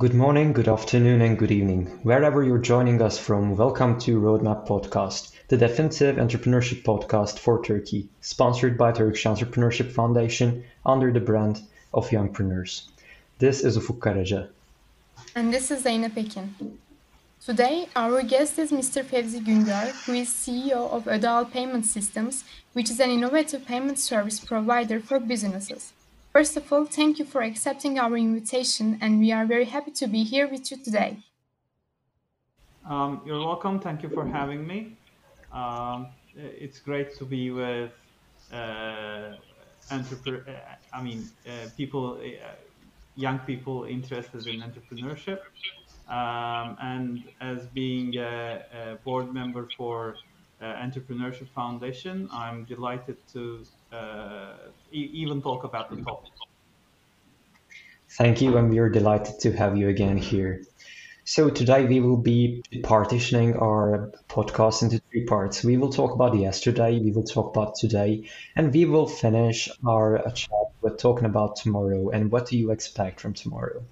Good morning, good afternoon, and good evening. Wherever you're joining us from, welcome to Roadmap Podcast, the definitive entrepreneurship podcast for Turkey, sponsored by Turkish Entrepreneurship Foundation under the brand of Youngpreneurs. This is Ufuk Karaca. And this is Zeynep Ekin. Today, our guest is Mr. Fevzi Güngör, who is CEO of Ödeal Payment Systems, which is an innovative payment service provider for businesses. First of all, thank you for accepting our invitation, and we are very happy to be here with you today. Um, you're welcome. Thank you for having me. Um, it's great to be with uh, entrepreneur. Uh, I mean, uh, people, uh, young people interested in entrepreneurship, um, and as being a, a board member for uh, Entrepreneurship Foundation, I'm delighted to e- even talk about the topic. Thank you, and we are delighted to have you again here. So today we will be partitioning our podcast into three parts. We will talk about yesterday, we will talk about today, and we will finish our chat with talking about tomorrow and what do you expect from tomorrow.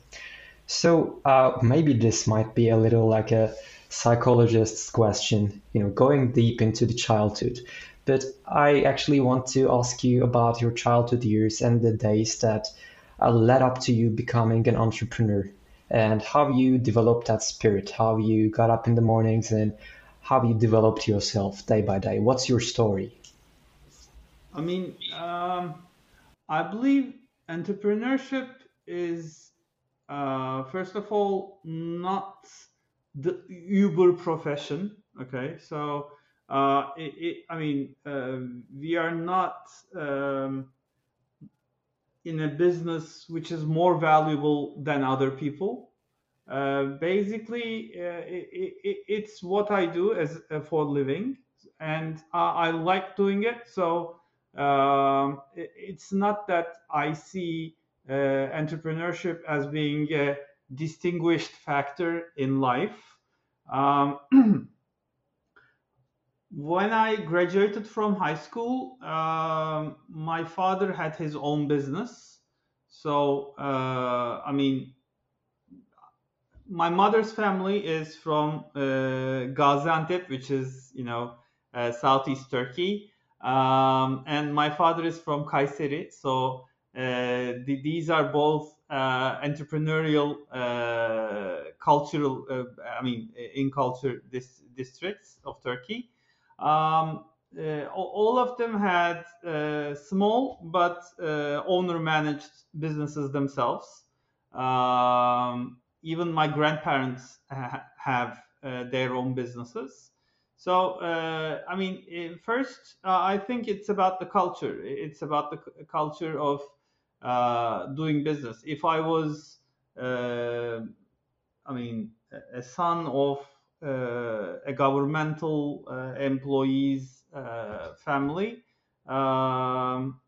So uh, maybe this might be a little like a psychologist's question, you know, going deep into the childhood. But I actually want to ask you about your childhood years and the days that uh, led up to you becoming an entrepreneur and how you developed that spirit, how you got up in the mornings and how you developed yourself day by day. What's your story? I mean, um, I believe entrepreneurship is, uh, first of all, not the Uber profession. Okay, so uh, it, it, I mean, uh, we are not um, in a business which is more valuable than other people. Uh, basically, uh, it, it's what I do as uh, for living, and I like doing it. So um, it's not that I see entrepreneurship as being a distinguished factor in life. Um, when I graduated from high school, um, my father had his own business. So, uh, I mean, my mother's family is from uh, Gaziantep, which is, you know, uh, southeast Turkey. Um, and my father is from Kayseri. So, uh, the, these are both uh, entrepreneurial, uh, cultural, I mean, in culture dis- districts of Turkey. Um, uh, all of them had uh, small but uh, owner managed businesses themselves. Um, even my grandparents ha- have uh, their own businesses. So, uh, I mean, eh, first, uh, I think it's about the culture. It's about the c- culture of doing business. If I was, I mean, a son of uh, a governmental uh, employee's uh, family, um,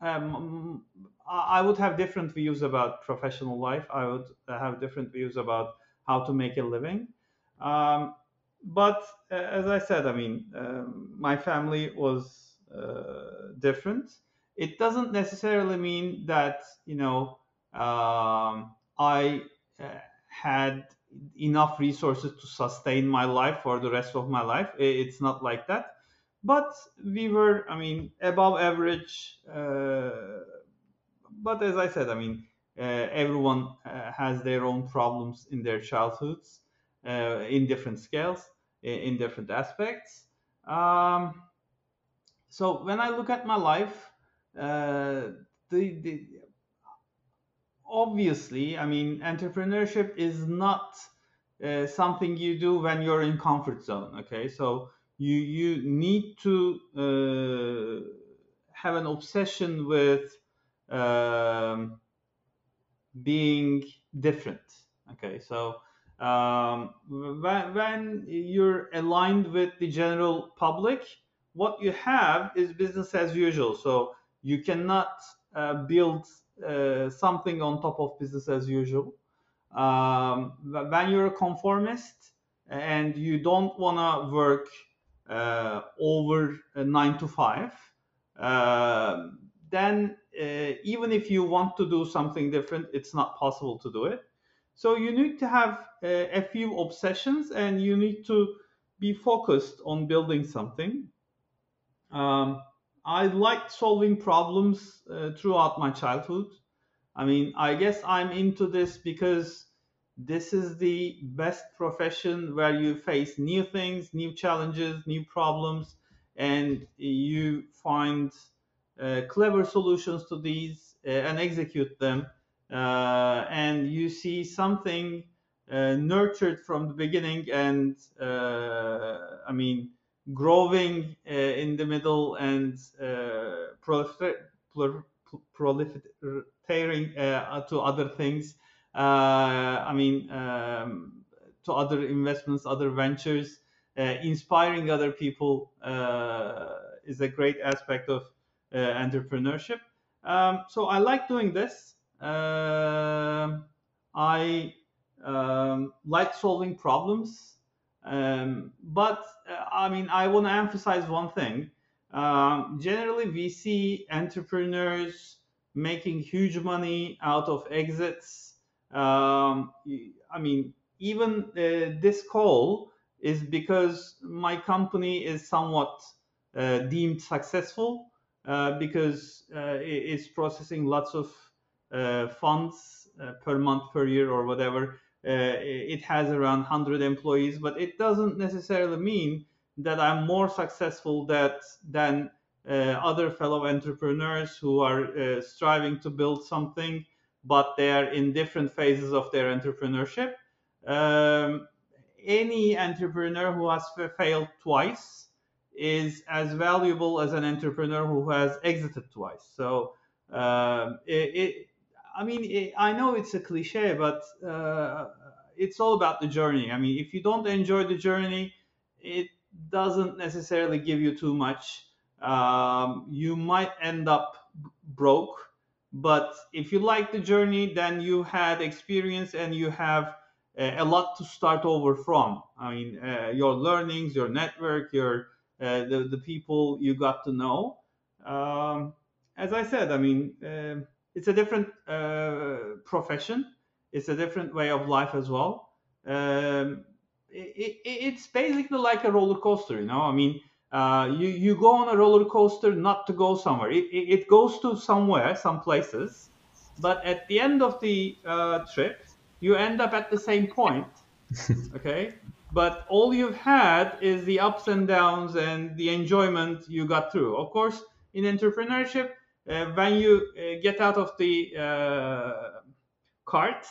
um, I would have different views about professional life. I would have different views about how to make a living. Um, but as I said, I mean, my family was uh, different. It doesn't necessarily mean that you know um, I uh, had enough resources to sustain my life for the rest of my life. It's not like that. But we were, I mean, above average. Uh, but as I said, I mean, uh, everyone uh, has their own problems in their childhoods, uh, in different scales, in different aspects. Um, so when I look at my life, uh, the, the obviously, I mean, entrepreneurship is not uh, something you do when you're in comfort zone. Okay, so you you need to uh, have an obsession with um, being different. Okay, so um, when, when you're aligned with the general public, what you have is business as usual. So you cannot uh, build something on top of business as usual. Um, when you're a conformist and you don't want to work uh, over nine to five, uh, then uh, even if you want to do something different, it's not possible to do it. So you need to have a, a few obsessions and you need to be focused on building something. Um, I liked solving problems uh, throughout my childhood. I mean, I guess I'm into this because this is the best profession where you face new things, new challenges, new problems, and you find uh, clever solutions to these uh, and execute them. Uh, and you see something uh, nurtured from the beginning and, uh, I mean, growing uh, in the middle and prolifer- proliferating to other things. I mean, um, to other investments, other ventures, inspiring other people is a great aspect of entrepreneurship. Um, so I like doing this. Uh, I um, like solving problems. Um, but uh, I mean, I want to emphasize one thing. Um, generally, we see entrepreneurs making huge money out of exits. Um, I mean, even uh, this call is because my company is somewhat uh, deemed successful uh, because uh, it's processing lots of uh, funds per month, per year, or whatever. Uh, it has around 100 employees, but it doesn't necessarily mean that I'm more successful that, than uh, other fellow entrepreneurs who are uh, striving to build something, but they are in different phases of their entrepreneurship. Um, any entrepreneur who has failed twice is as valuable as an entrepreneur who has exited twice. So it, it, I mean, I know it's a cliche, but uh, it's all about the journey. I mean, if you don't enjoy the journey, it doesn't necessarily give you too much. Um, you might end up broke, but if you like the journey, then you had experience and you have a, lot to start over from. I mean, uh, your learnings, your network, your uh, the the people you got to know. Um, as I said, I mean. Uh, it's a different uh, profession. It's a different way of life as well. Um, it, it, it's basically like a roller coaster, you know. I mean, uh, you you go on a roller coaster not to go somewhere. It, it, it goes to somewhere, some places, but at the end of the uh, trip, you end up at the same point. okay, but all you've had is the ups and downs and the enjoyment you got through. Of course, in entrepreneurship, when you uh, get out of the uh, cart,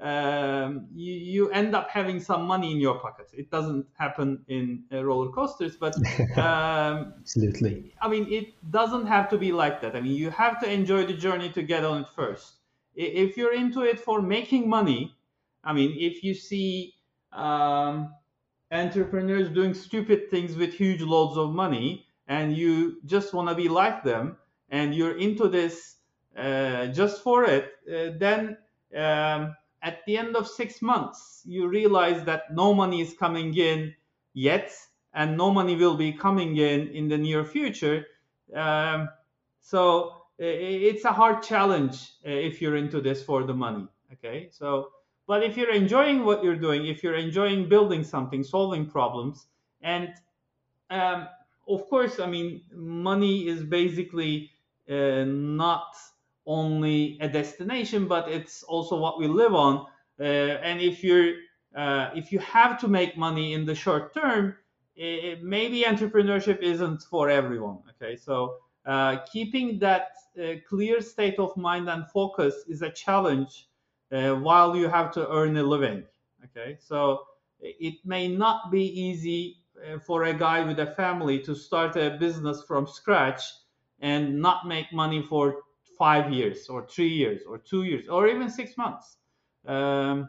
um, you, you, end up having some money in your pocket. It doesn't happen in uh, roller coasters, but um, absolutely. I mean, it doesn't have to be like that. I mean, you have to enjoy the journey to get on it first. If you're into it for making money, I mean, if you see um, entrepreneurs doing stupid things with huge loads of money and you just want to be like them, and you're into this uh, just for it, uh, then um, at the end of six months, you realize that no money is coming in yet, and no money will be coming in in the near future. Um, so it's a hard challenge uh, if you're into this for the money. Okay, so but if you're enjoying what you're doing, if you're enjoying building something, solving problems, and um, of course, I mean, money is basically uh, not only a destination, but it's also what we live on. Uh, and if you're uh, if you have to make money in the short term, it, maybe entrepreneurship isn't for everyone. Okay, so uh, keeping that uh, clear state of mind and focus is a challenge while you have to earn a living. Okay, so it may not be easy for a guy with a family to start a business from scratch and not make money for five years or three years or two years or even six months. Um,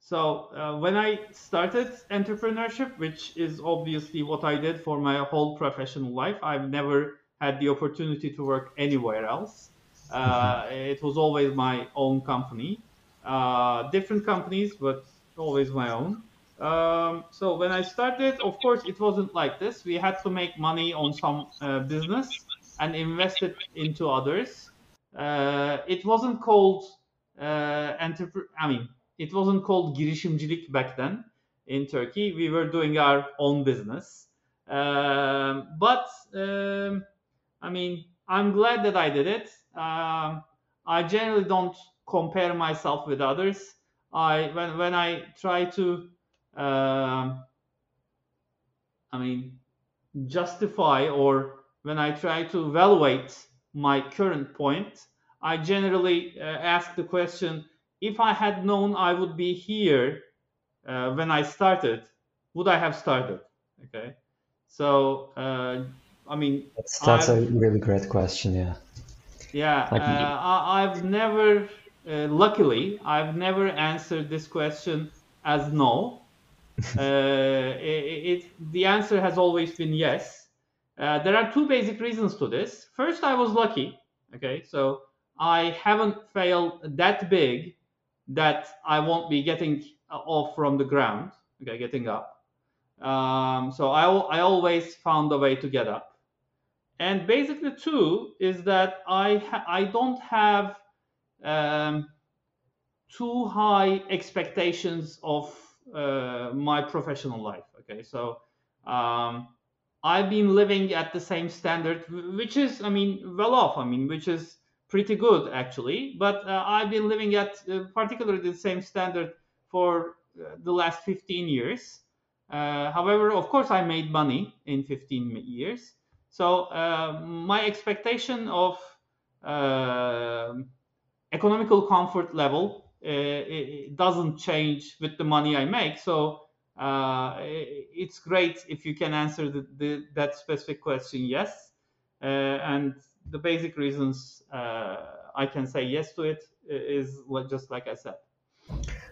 so uh, when I started entrepreneurship, which is obviously what I did for my whole professional life, I've never had the opportunity to work anywhere else. Uh, it was always my own company, uh, different companies, but always my own. Um, so when I started, of course, it wasn't like this. We had to make money on some uh, business and invest it into others. Uh, it wasn't called uh, entrepreneur. I mean, it wasn't called girişimcilik back then in Turkey. We were doing our own business. Um, but um, I mean, I'm glad that I did it. Um, I generally don't compare myself with others. I when when I try to, um I mean, justify or when I try to evaluate my current point, I generally uh, ask the question: If I had known I would be here uh, when I started, would I have started? Okay, so uh, I mean, That's that's a really great question. Yeah. yeah, Like, uh, I, I've never, uh, luckily, I've never answered this question as no. uh, it, it, the answer has always been yes. Uh, there are two basic reasons to this. First, I was lucky. Okay, so I haven't failed that big that I won't be getting off from the ground. Okay, getting up. Um, so I, I always found a way to get up. And basically, two is that I I don't have um, too high expectations of uh, my professional life. Okay, so um, I've been living at the same standard, which is, I mean, well off. I mean, which is pretty good actually. But uh, I've been living at uh, particularly the same standard for uh, the last 15 years. Uh, however, of course, I made money in 15 years. So uh, my expectation of economical comfort level it doesn't change with the money I make. So uh, it's great if you can answer the, the, that specific question yes. Uh, and the basic reasons uh, I can say yes to it is just like I said.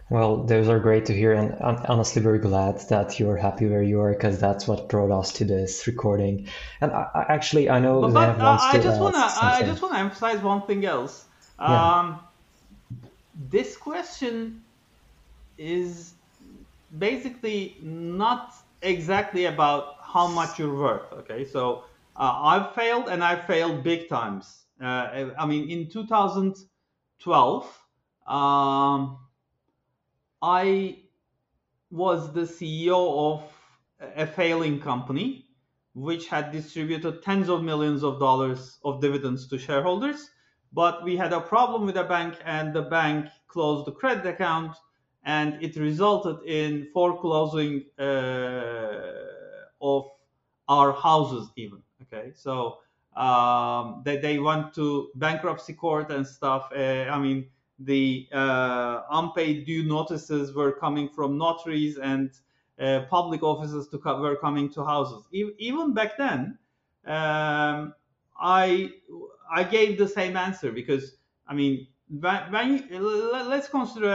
Well, those are great to hear, and I'm honestly very glad that you're happy where you are, because that's what brought us to this recording. And I, I, actually, I know But, but uh, I just wanna I just wanna emphasize one thing else. Yeah. Um, this question is basically not exactly about how much you're worth. Okay, so uh, I've failed and I've failed big times. Uh, I mean, in 2012, um, I was the CEO of a failing company which had distributed tens of millions of dollars of dividends to shareholders. But we had a problem with the bank, and the bank closed the credit account, and it resulted in foreclosing uh, of our houses, even. Okay, so um, they, they went to bankruptcy court and stuff. Uh, I mean, the uh, unpaid due notices were coming from notaries and uh, public offices to co- were coming to houses. E- even back then, um, I I gave the same answer because I mean when, when you, let- let's consider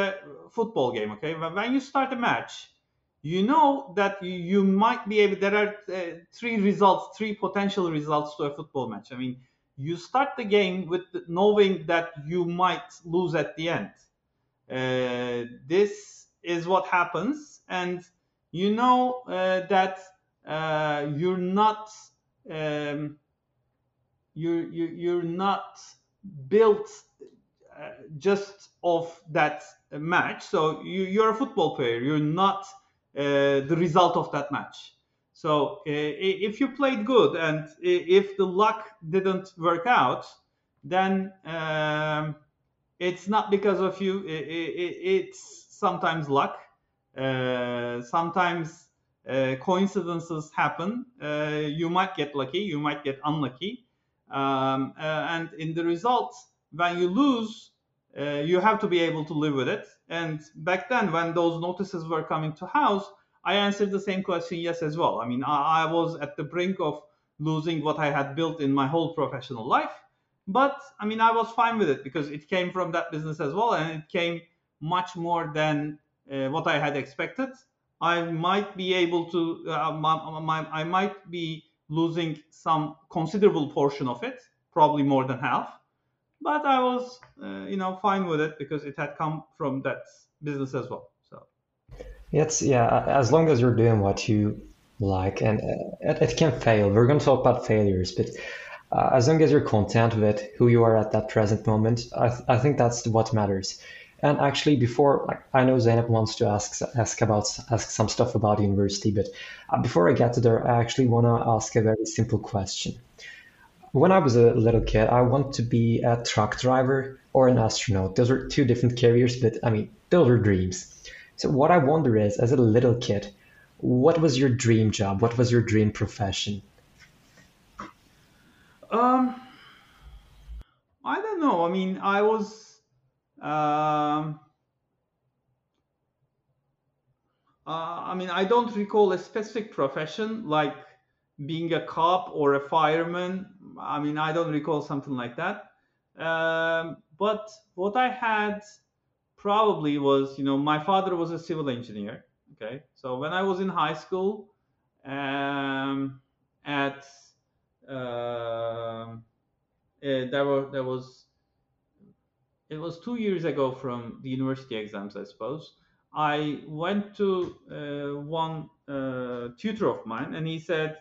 a football game, okay? When you start a match, you know that you, might be able. There are uh, three results, three potential results to a football match. I mean, you start the game with knowing that you might lose at the end. Uh, this is what happens, and you know uh, that uh, you're not um, you're you, you're not built just of that match. So you, you're a football player. You're not uh, the result of that match. So uh, if you played good and if the luck didn't work out, then um, it's not because of you. It's sometimes luck. Uh, sometimes uh, coincidences happen. Uh, you might get lucky. You might get unlucky. Um, uh, and in the results, when you lose, uh, you have to be able to live with it. And back then, when those notices were coming to house, I answered the same question yes as well. I mean, I, I was at the brink of losing what I had built in my whole professional life. But I mean, I was fine with it because it came from that business as well, and it came much more than uh, what I had expected. I might be able to, uh, my, my, I might be losing some considerable portion of it, probably more than half. But I was, uh, you know, fine with it because it had come from that business as well. So It's yeah, as long as you're doing what you like, and uh, it, it can fail. We're going to talk about failures, but uh, as long as you're content with who you are at that present moment, I, th- I think that's what matters. And actually, before like I know Zeynep wants to ask ask about ask some stuff about university, but uh, before I get to there, I actually want to ask a very simple question. When I was a little kid, I wanted to be a truck driver or an astronaut. Those are two different careers, but I mean, those are dreams. So what I wonder is, as a little kid, what was your dream job? What was your dream profession? Um, I don't know. I mean, I was. Um, uh, I mean, I don't recall a specific profession like being a cop or a fireman. I mean, I don't recall something like that. Um, but what I had probably was, you know, my father was a civil engineer. Okay, so when I was in high school, um, at uh, there were there was it was two years ago from the university exams, I suppose. I went to uh, one uh, tutor of mine, and he said,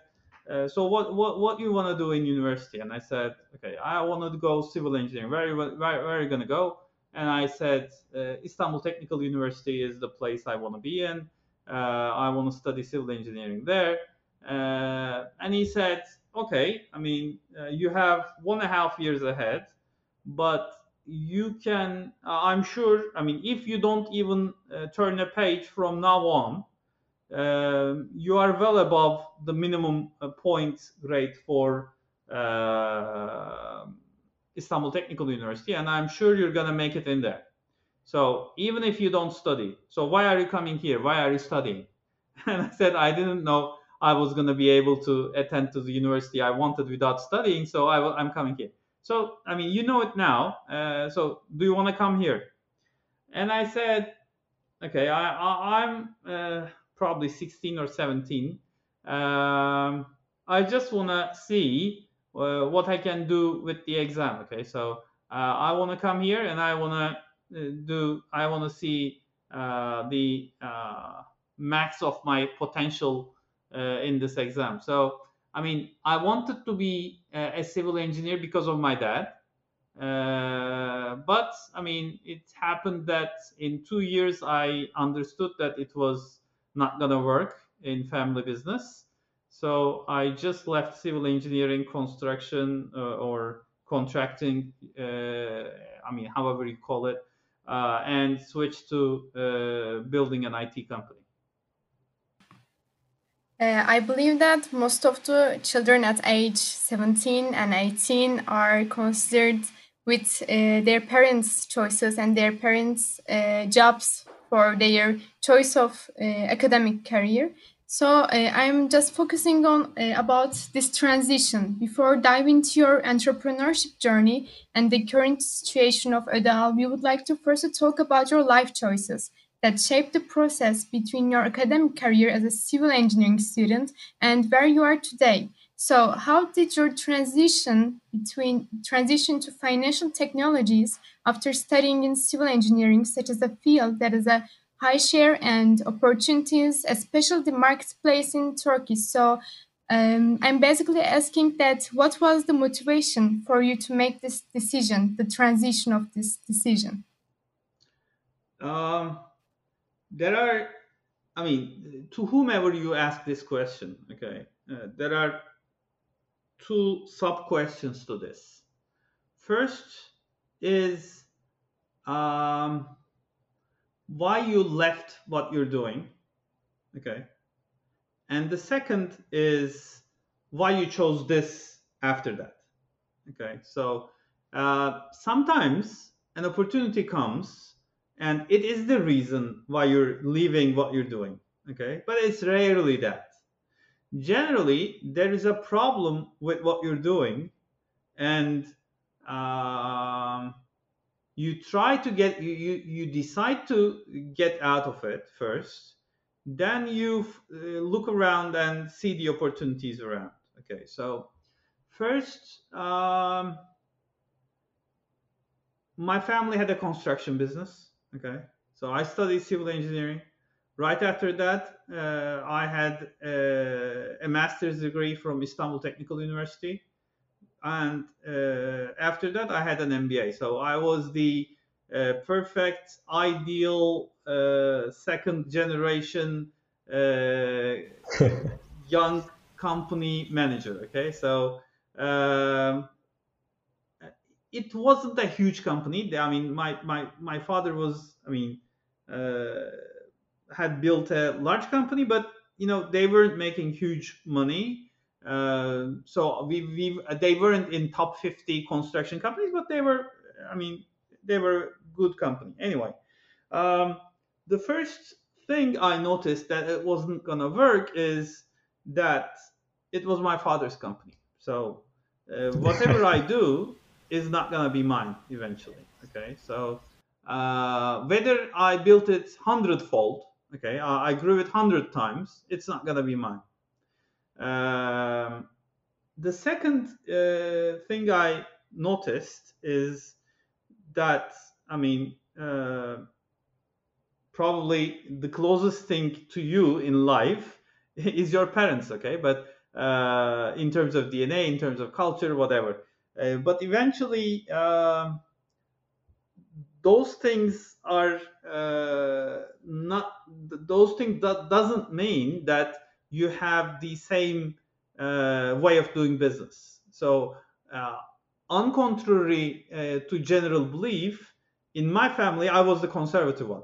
uh, "So what what what you want to do in university?" And I said, "Okay, I want to go civil engineering. Where where where are you gonna go?" And I said, uh, "Istanbul Technical University is the place I want to be in. Uh, I want to study civil engineering there." Uh, and he said, "Okay, I mean, you have one and a half years ahead, but." you can uh, i'm sure i mean if you don't even uh, turn a page from now on uh, you are well above the minimum uh, point rate for uh, istanbul technical university and i'm sure you're going to make it in there so even if you don't study so why are you coming here why are you studying and i said i didn't know i was going to be able to attend to the university i wanted without studying so I, i'm coming here so, I mean, you know it now. Uh, so, do you want to come here? And I said, okay, I, am uh, probably 16 or 17. Um, I just want to see uh, what I can do with the exam. Okay, so uh, I want to come here and I want to uh, do, I want to see uh, the max of my potential in this exam. So, I mean, I wanted to be a, a civil engineer because of my dad. Uh, but I mean, it happened that in two years I understood that it was not gonna work in family business. So I just left civil engineering, construction, uh, or contracting. Uh, I mean, however you call it, uh, and switched to uh, building an IT company. Uh, I believe that most of the children at age 17 and 18 are considered with uh, their parents' choices and their parents' jobs for their choice of uh, academic career. So uh, I'm just focusing on uh, about this transition before diving into your entrepreneurship journey and the current situation of Ödeal. We would like to first talk about your life choices that shaped the process between your academic career as a civil engineering student and where you are today. So, how did your transition between transition to financial technologies after studying in civil engineering, such as a field that is a high share and opportunities, especially the marketplace in Turkey? So, um, I'm basically asking that what was the motivation for you to make this decision, the transition of this decision? Um, there are i mean to whomever you ask this question okay uh, there are two sub questions to this. First is um, why you left what you're doing okay? And the second is why you chose this after that okay? So uh, sometimes an opportunity comes and it is the reason why you're leaving what you're doing okay? But it's rarely that generally there is a problem with what you're doing and um, you try to get you, you you decide to get out of it first then you uh, look around and see the opportunities around okay so first um, my family had a construction business Okay, so I studied civil engineering. Right after that, uh, I had uh, a master's degree from Istanbul Technical University, and uh, after that, I had an MBA. So I was the uh, perfect, ideal uh, second generation uh, young company manager. Okay, so um, it wasn't a huge company. I mean, my my my father was, I mean, uh, had built a large company, but you know they weren't making huge money. Uh, so we, we they weren't in top 50 construction companies, but they were, I mean, they were good company. Anyway, um, the first thing I noticed that it wasn't gonna work is that it was my father's company. So uh, whatever I do is not gonna be mine eventually. Okay, so uh, whether I built it hundredfold, okay, I, I grew it hundred times, it's not gonna be mine. Um, the second uh, thing I noticed is that I mean, uh, probably the closest thing to you in life is your parents, okay? But uh, in terms of DNA, in terms of culture, whatever. Uh, but eventually, um, those things are uh, not. Those things that doesn't mean that you have the same uh, way of doing business. So, uh, on contrary uh, to general belief, in my family, I was the conservative one.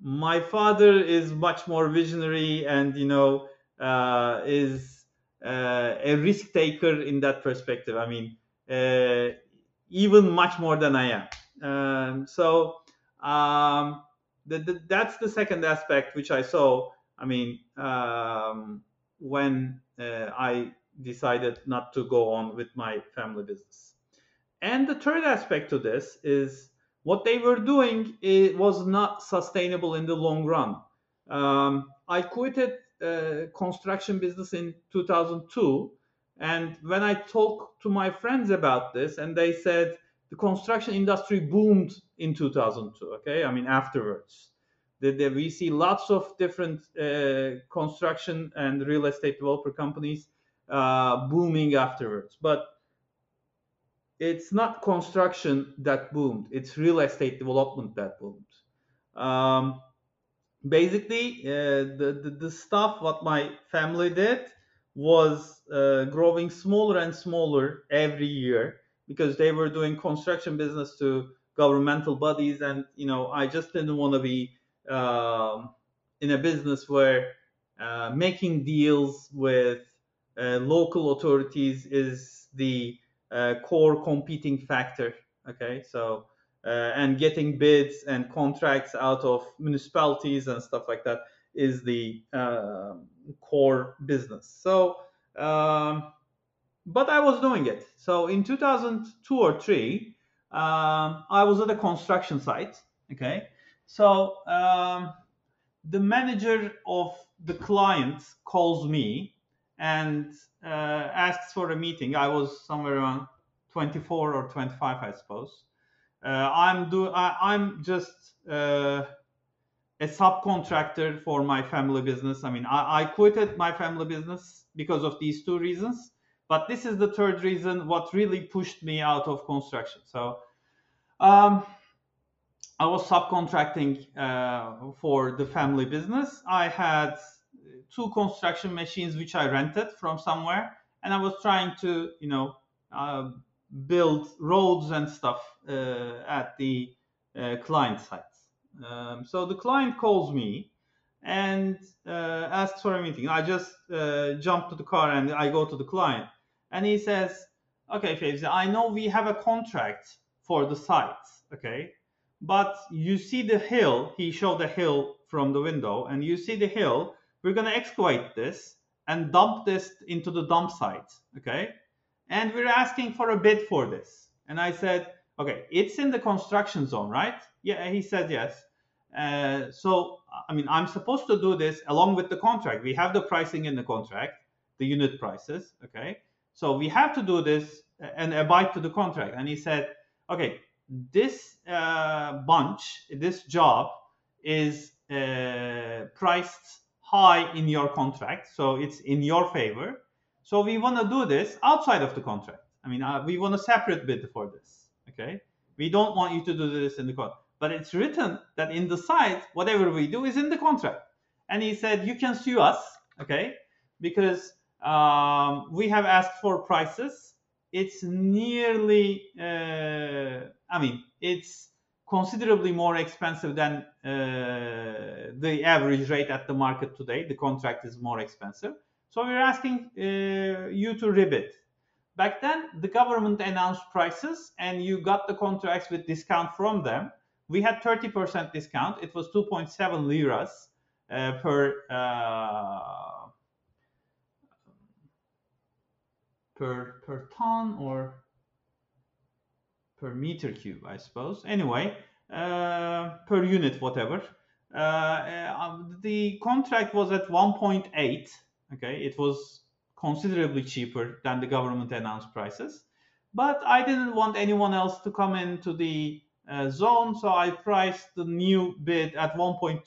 My father is much more visionary and, you know, uh, is uh, a risk taker in that perspective. I mean, uh, even much more than I am. Um, so um, the, the, that's the second aspect which I saw. I mean, um, when uh, I decided not to go on with my family business. And the third aspect to this is what they were doing it was not sustainable in the long run. Um, I quitted uh, construction business in 2002, and when I talked to my friends about this, and they said the construction industry boomed in 2002. Okay, I mean afterwards, the, the, we see lots of different uh, construction and real estate developer companies uh, booming afterwards, but it's not construction that boomed. It's real estate development that boomed. Um, basically uh, the, the, the stuff what my family did was uh, growing smaller and smaller every year because they were doing construction business to governmental bodies and you know i just didn't want to be um, in a business where uh, making deals with uh, local authorities is the uh, core competing factor. Okay, so uh, and getting bids and contracts out of municipalities and stuff like that is the uh, core business. So, um, but I was doing it. So in 2002 or three, um, I was at a construction site. Okay, so um, the manager of the client calls me and uh, asks for a meeting. I was somewhere around 24 or 25, I suppose. Uh, I'm do I, am just uh, a subcontractor for my family business. I mean, I, I quitted my family business because of these two reasons. But this is the third reason what really pushed me out of construction. So um, I was subcontracting uh, for the family business. I had two construction machines which I rented from somewhere, and I was trying to, you know, uh, build roads and stuff uh, at the uh, client sites. Um, so the client calls me and uh, for a meeting. I just uh, jump to the car and I go to the client, and he says, "Okay, Fevzi, I know we have a contract for the site, okay." But you see the hill, he showed the hill from the window, and you see the hill, we're going to excavate this and dump this into the dump site. Okay. And we're asking for a bid for this. And I said, okay, it's in the construction zone, right? Yeah. He said yes. Uh, so, I mean, I'm supposed to do this along with the contract. We have the pricing in the contract, the unit prices. Okay. So we have to do this and abide to the contract. And he said, okay, this uh, bunch, this job is uh, priced high in your contract, so it's in your favor. So we want to do this outside of the contract. I mean, uh, we want a separate bid for this. Okay. We don't want you to do this in the contract. But it's written that in the site, whatever we do is in the contract. And he said, you can sue us, okay, because um, we have asked for prices. It's nearly, uh, I mean, it's considerably more expensive than uh, the average rate at the market today. The contract is more expensive. So we're asking uh, you to rebid. Back then, the government announced prices and you got the contracts with discount from them. We had 30% discount. It was 2.7 liras uh, per uh, per per ton or per meter cube, I suppose. Anyway, uh, per unit, whatever. Uh, uh, the contract was at 1.8. Okay, it was considerably cheaper than the government announced prices. But I didn't want anyone else to come into the uh, zone, so I priced the new bid at 1.2.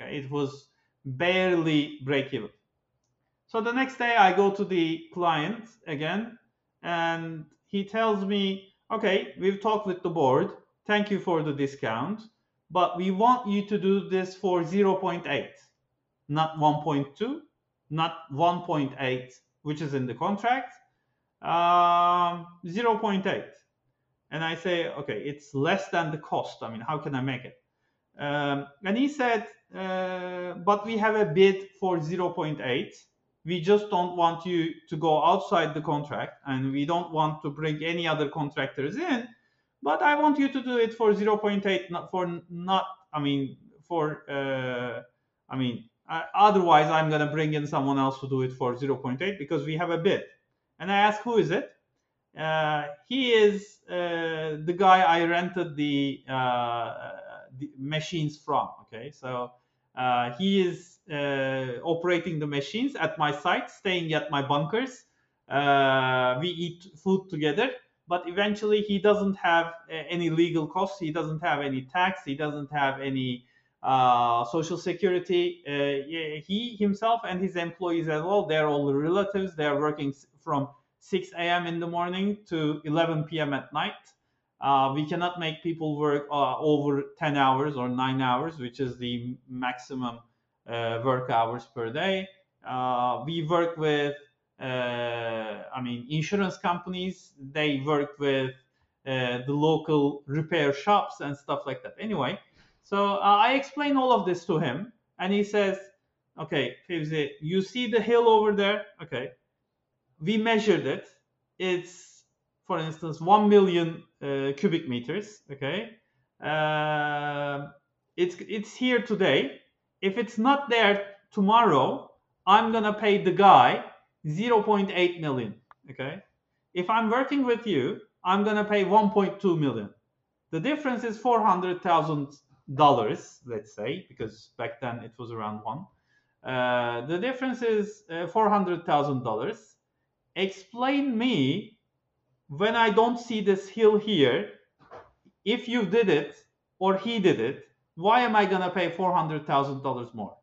Okay, it was barely break even. So the next day I go to the client again, and he tells me, okay, we've talked with the board. Thank you for the discount, but we want you to do this for 0.8, not 1.2, not 1.8, which is in the contract, um, 0.8. And I say, okay, it's less than the cost. I mean, how can I make it? Um, and he said, uh, but we have a bid for 0.8 we just don't want you to go outside the contract and we don't want to bring any other contractors in but i want you to do it for 0.8 not for not i mean for uh, i mean uh, otherwise i'm going to bring in someone else to do it for 0.8 because we have a bid and i ask who is it he is uh, the guy i rented the, uh, the machines from okay so uh, he is uh, operating the machines at my site, staying at my bunkers. Uh, we eat food together, but eventually he doesn't have any legal costs. He doesn't have any tax. He doesn't have any uh, social security. Uh, he himself and his employees as well, they're all relatives. They're working from 6 a.m. in the morning to 11 p.m. at night. Uh, we cannot make people work uh, over 10 hours or 9 hours, which is the maximum uh, work hours per day. Uh, we work with, uh, I mean, insurance companies. They work with uh, the local repair shops and stuff like that. Anyway, so I explain all of this to him, and he says, "Okay, Fevzi, you see the hill over there? Okay, we measured it. It's for instance, 1 million uh, cubic meters, okay? Uh, it's, it's here today. If it's not there tomorrow, I'm gonna pay the guy 0.8 million, okay? If I'm working with you, I'm gonna pay 1.2 million. The difference is $400,000, let's say, because back then it was around one. Uh, the difference is uh, $400,000. Explain me when I don't see this hill here, if you did it or he did it, why am I going to pay $400,000 more?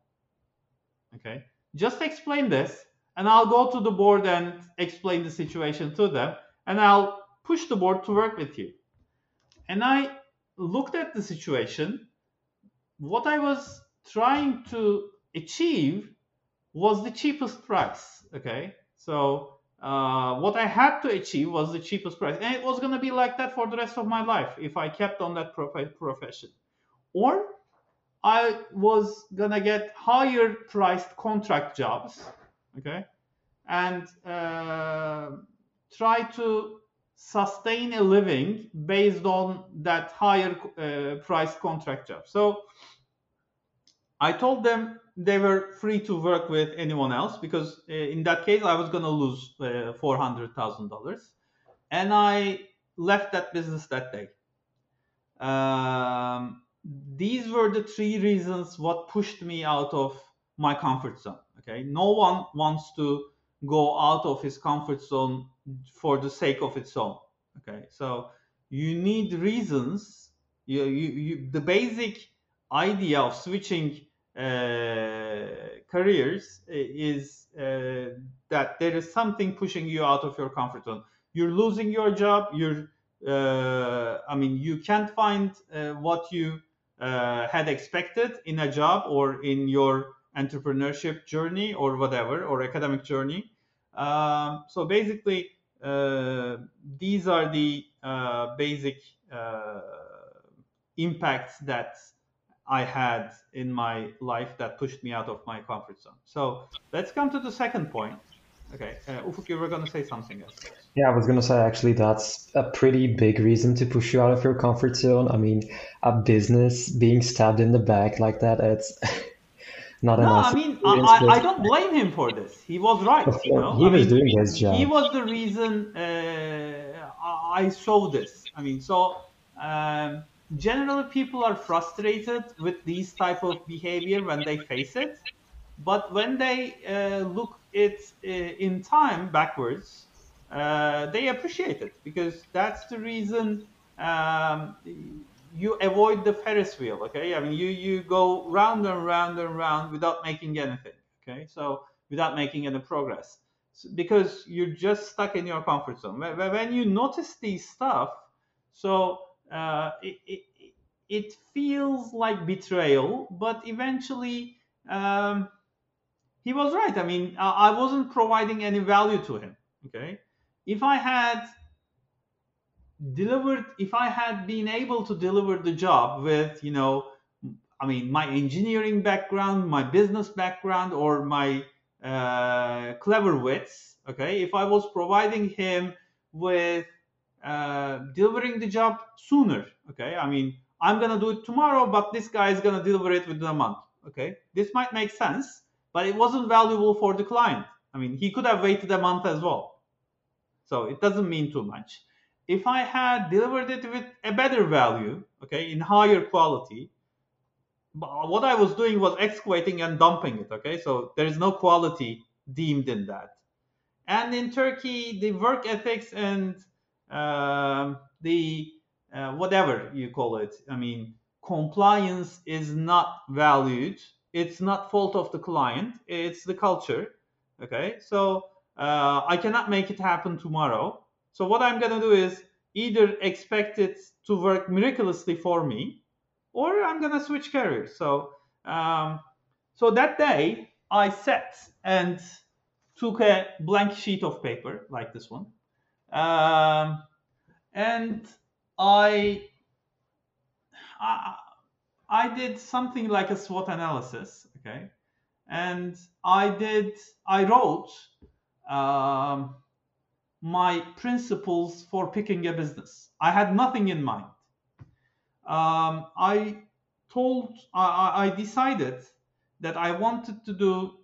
Okay, just explain this and I'll go to the board and explain the situation to them and I'll push the board to work with you. And I looked at the situation. What I was trying to achieve was the cheapest price. Okay, so uh, what I had to achieve was the cheapest price. And it was going to be like that for the rest of my life if I kept on that prof- profession. Or I was going to get higher priced contract jobs, okay, and uh, try to sustain a living based on that higher uh, priced contract job. So I told them they were free to work with anyone else because uh, in that case I was going to lose uh, four hundred thousand dollars, and I left that business that day. Um, these were the three reasons what pushed me out of my comfort zone. Okay, no one wants to go out of his comfort zone for the sake of its own. Okay, so you need reasons. You, you, you the basic idea of switching careers is uh, that there is something pushing you out of your comfort zone. You're losing your job. You're uh, I mean, you can't find uh, what you uh, had expected in a job or in your entrepreneurship journey or whatever or academic journey. Um, so basically, uh, these are the uh, basic uh, impacts that I had in my life that pushed me out of my comfort zone. So let's come to the second point. Okay, uh, Ufuk, you were going to say something else. Yeah, I was going to say actually that's a pretty big reason to push you out of your comfort zone. I mean, a business being stabbed in the back like that, it's not No, I mean, I, I, don't blame him for this. He was right, you know. he I was mean, doing his job. he was the reason uh, I I saw this. I mean, so um, generally people are frustrated with these type of behavior when they face it, but when they uh, look it uh, in time backwards, uh, they appreciate it because that's the reason um, you avoid the Ferris wheel. Okay, I mean you you go round and round and round without making anything. Okay, so without making any progress S- because you're just stuck in your comfort zone. When when you notice these stuff, so uh, it, it it feels like betrayal, but eventually. Um, he was right. I mean, I wasn't providing any value to him. Okay, if I had delivered, if I had been able to deliver the job with, you know, I mean, my engineering background, my business background, or my uh, clever wits. Okay, if I was providing him with uh, delivering the job sooner. Okay, I mean, I'm gonna do it tomorrow, but this guy is gonna deliver it within a month. Okay, this might make sense, but it wasn't valuable for the client. I mean, he could have waited a month as well. So it doesn't mean too much. If I had delivered it with a better value, okay, in higher quality, what I was doing was excavating and dumping it, okay? So there is no quality deemed in that. And in Turkey, the work ethics and um, the uh, whatever you call it, I mean, compliance is not valued. It's not fault of the client. It's the culture. Okay, so uh, I cannot make it happen tomorrow. So what I'm gonna do is either expect it to work miraculously for me, or I'm gonna switch careers. So um, so that day I sat and took a blank sheet of paper like this one, um, and I, I I did something like a SWOT analysis. Okay, and I did I wrote um, my principles for picking a business. I had nothing in mind. Um, I told I, I I decided that I wanted to do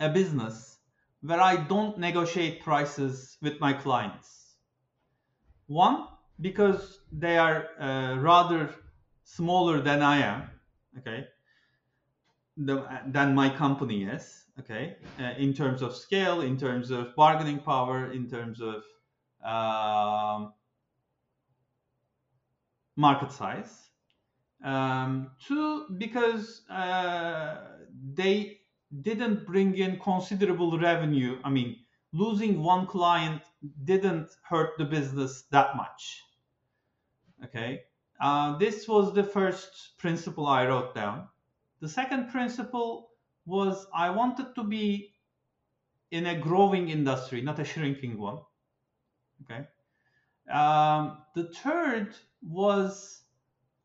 a business where I don't negotiate prices with my clients. One, because they are uh, rather smaller than I am, okay, the, than my company is, okay, uh, in terms of scale, in terms of bargaining power, in terms of um, market size. Um, two, because uh, they didn't bring in considerable revenue. I mean, losing one client didn't hurt the business that much. Okay. Uh, this was the first principle I wrote down. The second principle was I wanted to be in a growing industry, not a shrinking one. Okay. Um, the third was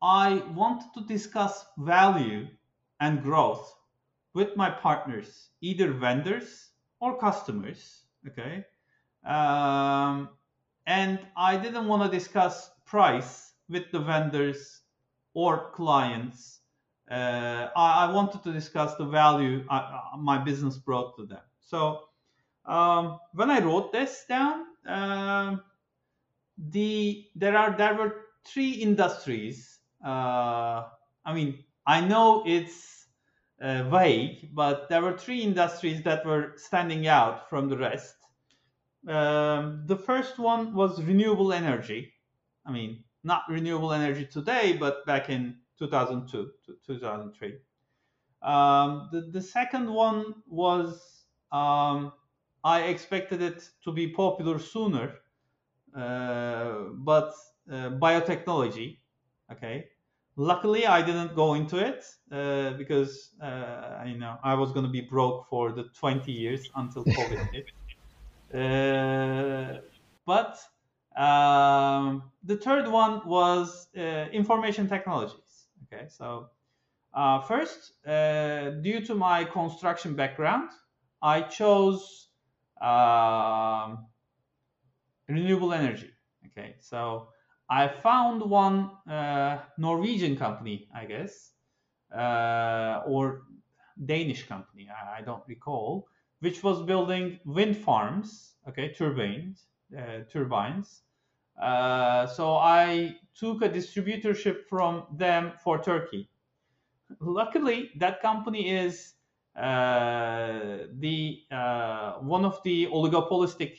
I wanted to discuss value and growth with my partners, either vendors or customers. Okay. Um, and I didn't want to discuss price with the vendors or clients. Uh, I, I wanted to discuss the value I, I- my business brought to them. So um, when I wrote this down, um, the there are there were three industries. Uh, I mean, I know it's uh, vague, but there were three industries that were standing out from the rest. Um, the first one was renewable energy. I mean, not renewable energy today, but back in 2002 to 2003. Um, the, the second one was um, I expected it to be popular sooner, uh, but uh, biotechnology. Okay. Luckily, I didn't go into it uh, because uh, you know I was going to be broke for the 20 years until COVID hit. Uh, but um, the third one was information technologies. Okay, so first, due to my construction background, I chose um, renewable energy. Okay, so I found one uh, Norwegian company, I guess, uh, or Danish company, I, I, don't recall, which was building wind farms, okay, turbines, uh, turbines. Uh, so I took a distributorship from them for Turkey. Luckily, that company is uh, the uh, one of the oligopolistic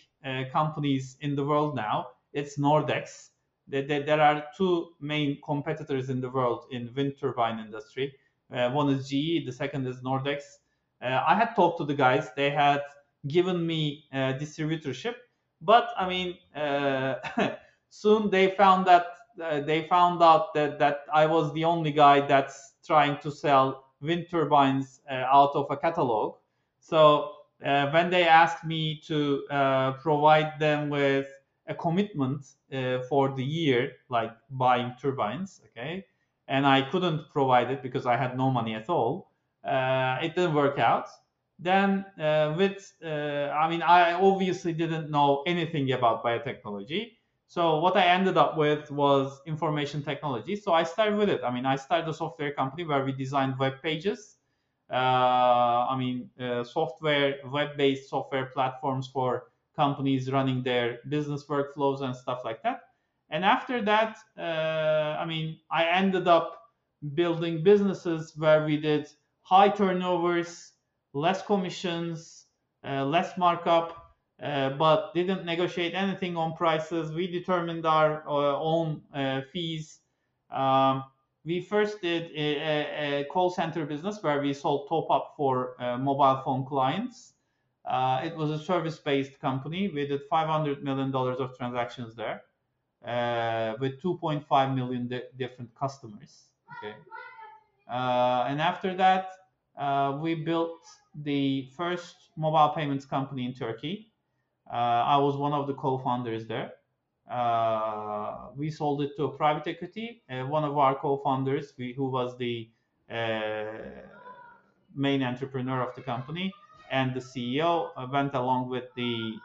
companies in the world now. It's Nordex. There, are two main competitors in the world in wind turbine industry. one is GE, the second is Nordex. I had talked to the guys. They had given me distributorship, but I mean, soon they found that uh, they found out that that I was the only guy that's trying to sell wind turbines uh, out of a catalog. So uh, when they asked me to uh, provide them with a commitment for the year, like buying turbines, okay, and I couldn't provide it because I had no money at all. it didn't work out. Then uh, with uh, i mean i obviously didn't know anything about biotechnology. So what i ended up with was information technology. So i started with it. I mean i started a software company where we designed web pages. Uh, I mean, uh, software, web-based software platforms for companies running their business workflows and stuff like that. And after that, uh, I mean, I ended up building businesses where we did high turnovers, less commissions, uh, less markup, uh, but didn't negotiate anything on prices. We determined our uh, own fees. Um, we first did a, a, call center business where we sold top up for uh, mobile phone clients. Uh, it was a service based company. We did $500 million of transactions there uh, with 2.5 million di- different customers. Okay. Uh, and after that, uh, we built the first mobile payments company in Turkey. Uh, I was one of the co founders there. Uh, we sold it to a private equity. One of our co-founders, we, who was the main entrepreneur of the company, and the CEO went along with the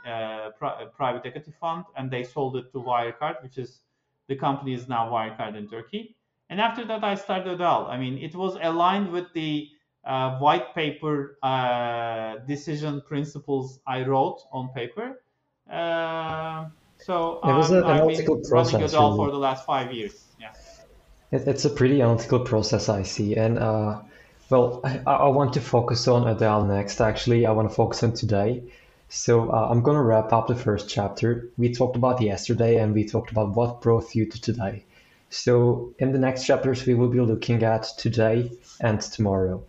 pri- private equity fund, and they sold it to Wirecard, which is the company is now Wirecard in Turkey. And after that, I started out. I mean, it was aligned with the uh, white paper uh, decision principles I wrote on paper. Uh, so it was um, an analytical process. Running Ödeal for the last five years. Yeah. It, it's a pretty analytical process, I see. And uh, well, I, I, want to focus on Ödeal next. Actually, I want to focus on today. So uh, I'm going to wrap up the first chapter. We talked about yesterday and we talked about what brought you to today. So in the next chapters, we will be looking at today and tomorrow.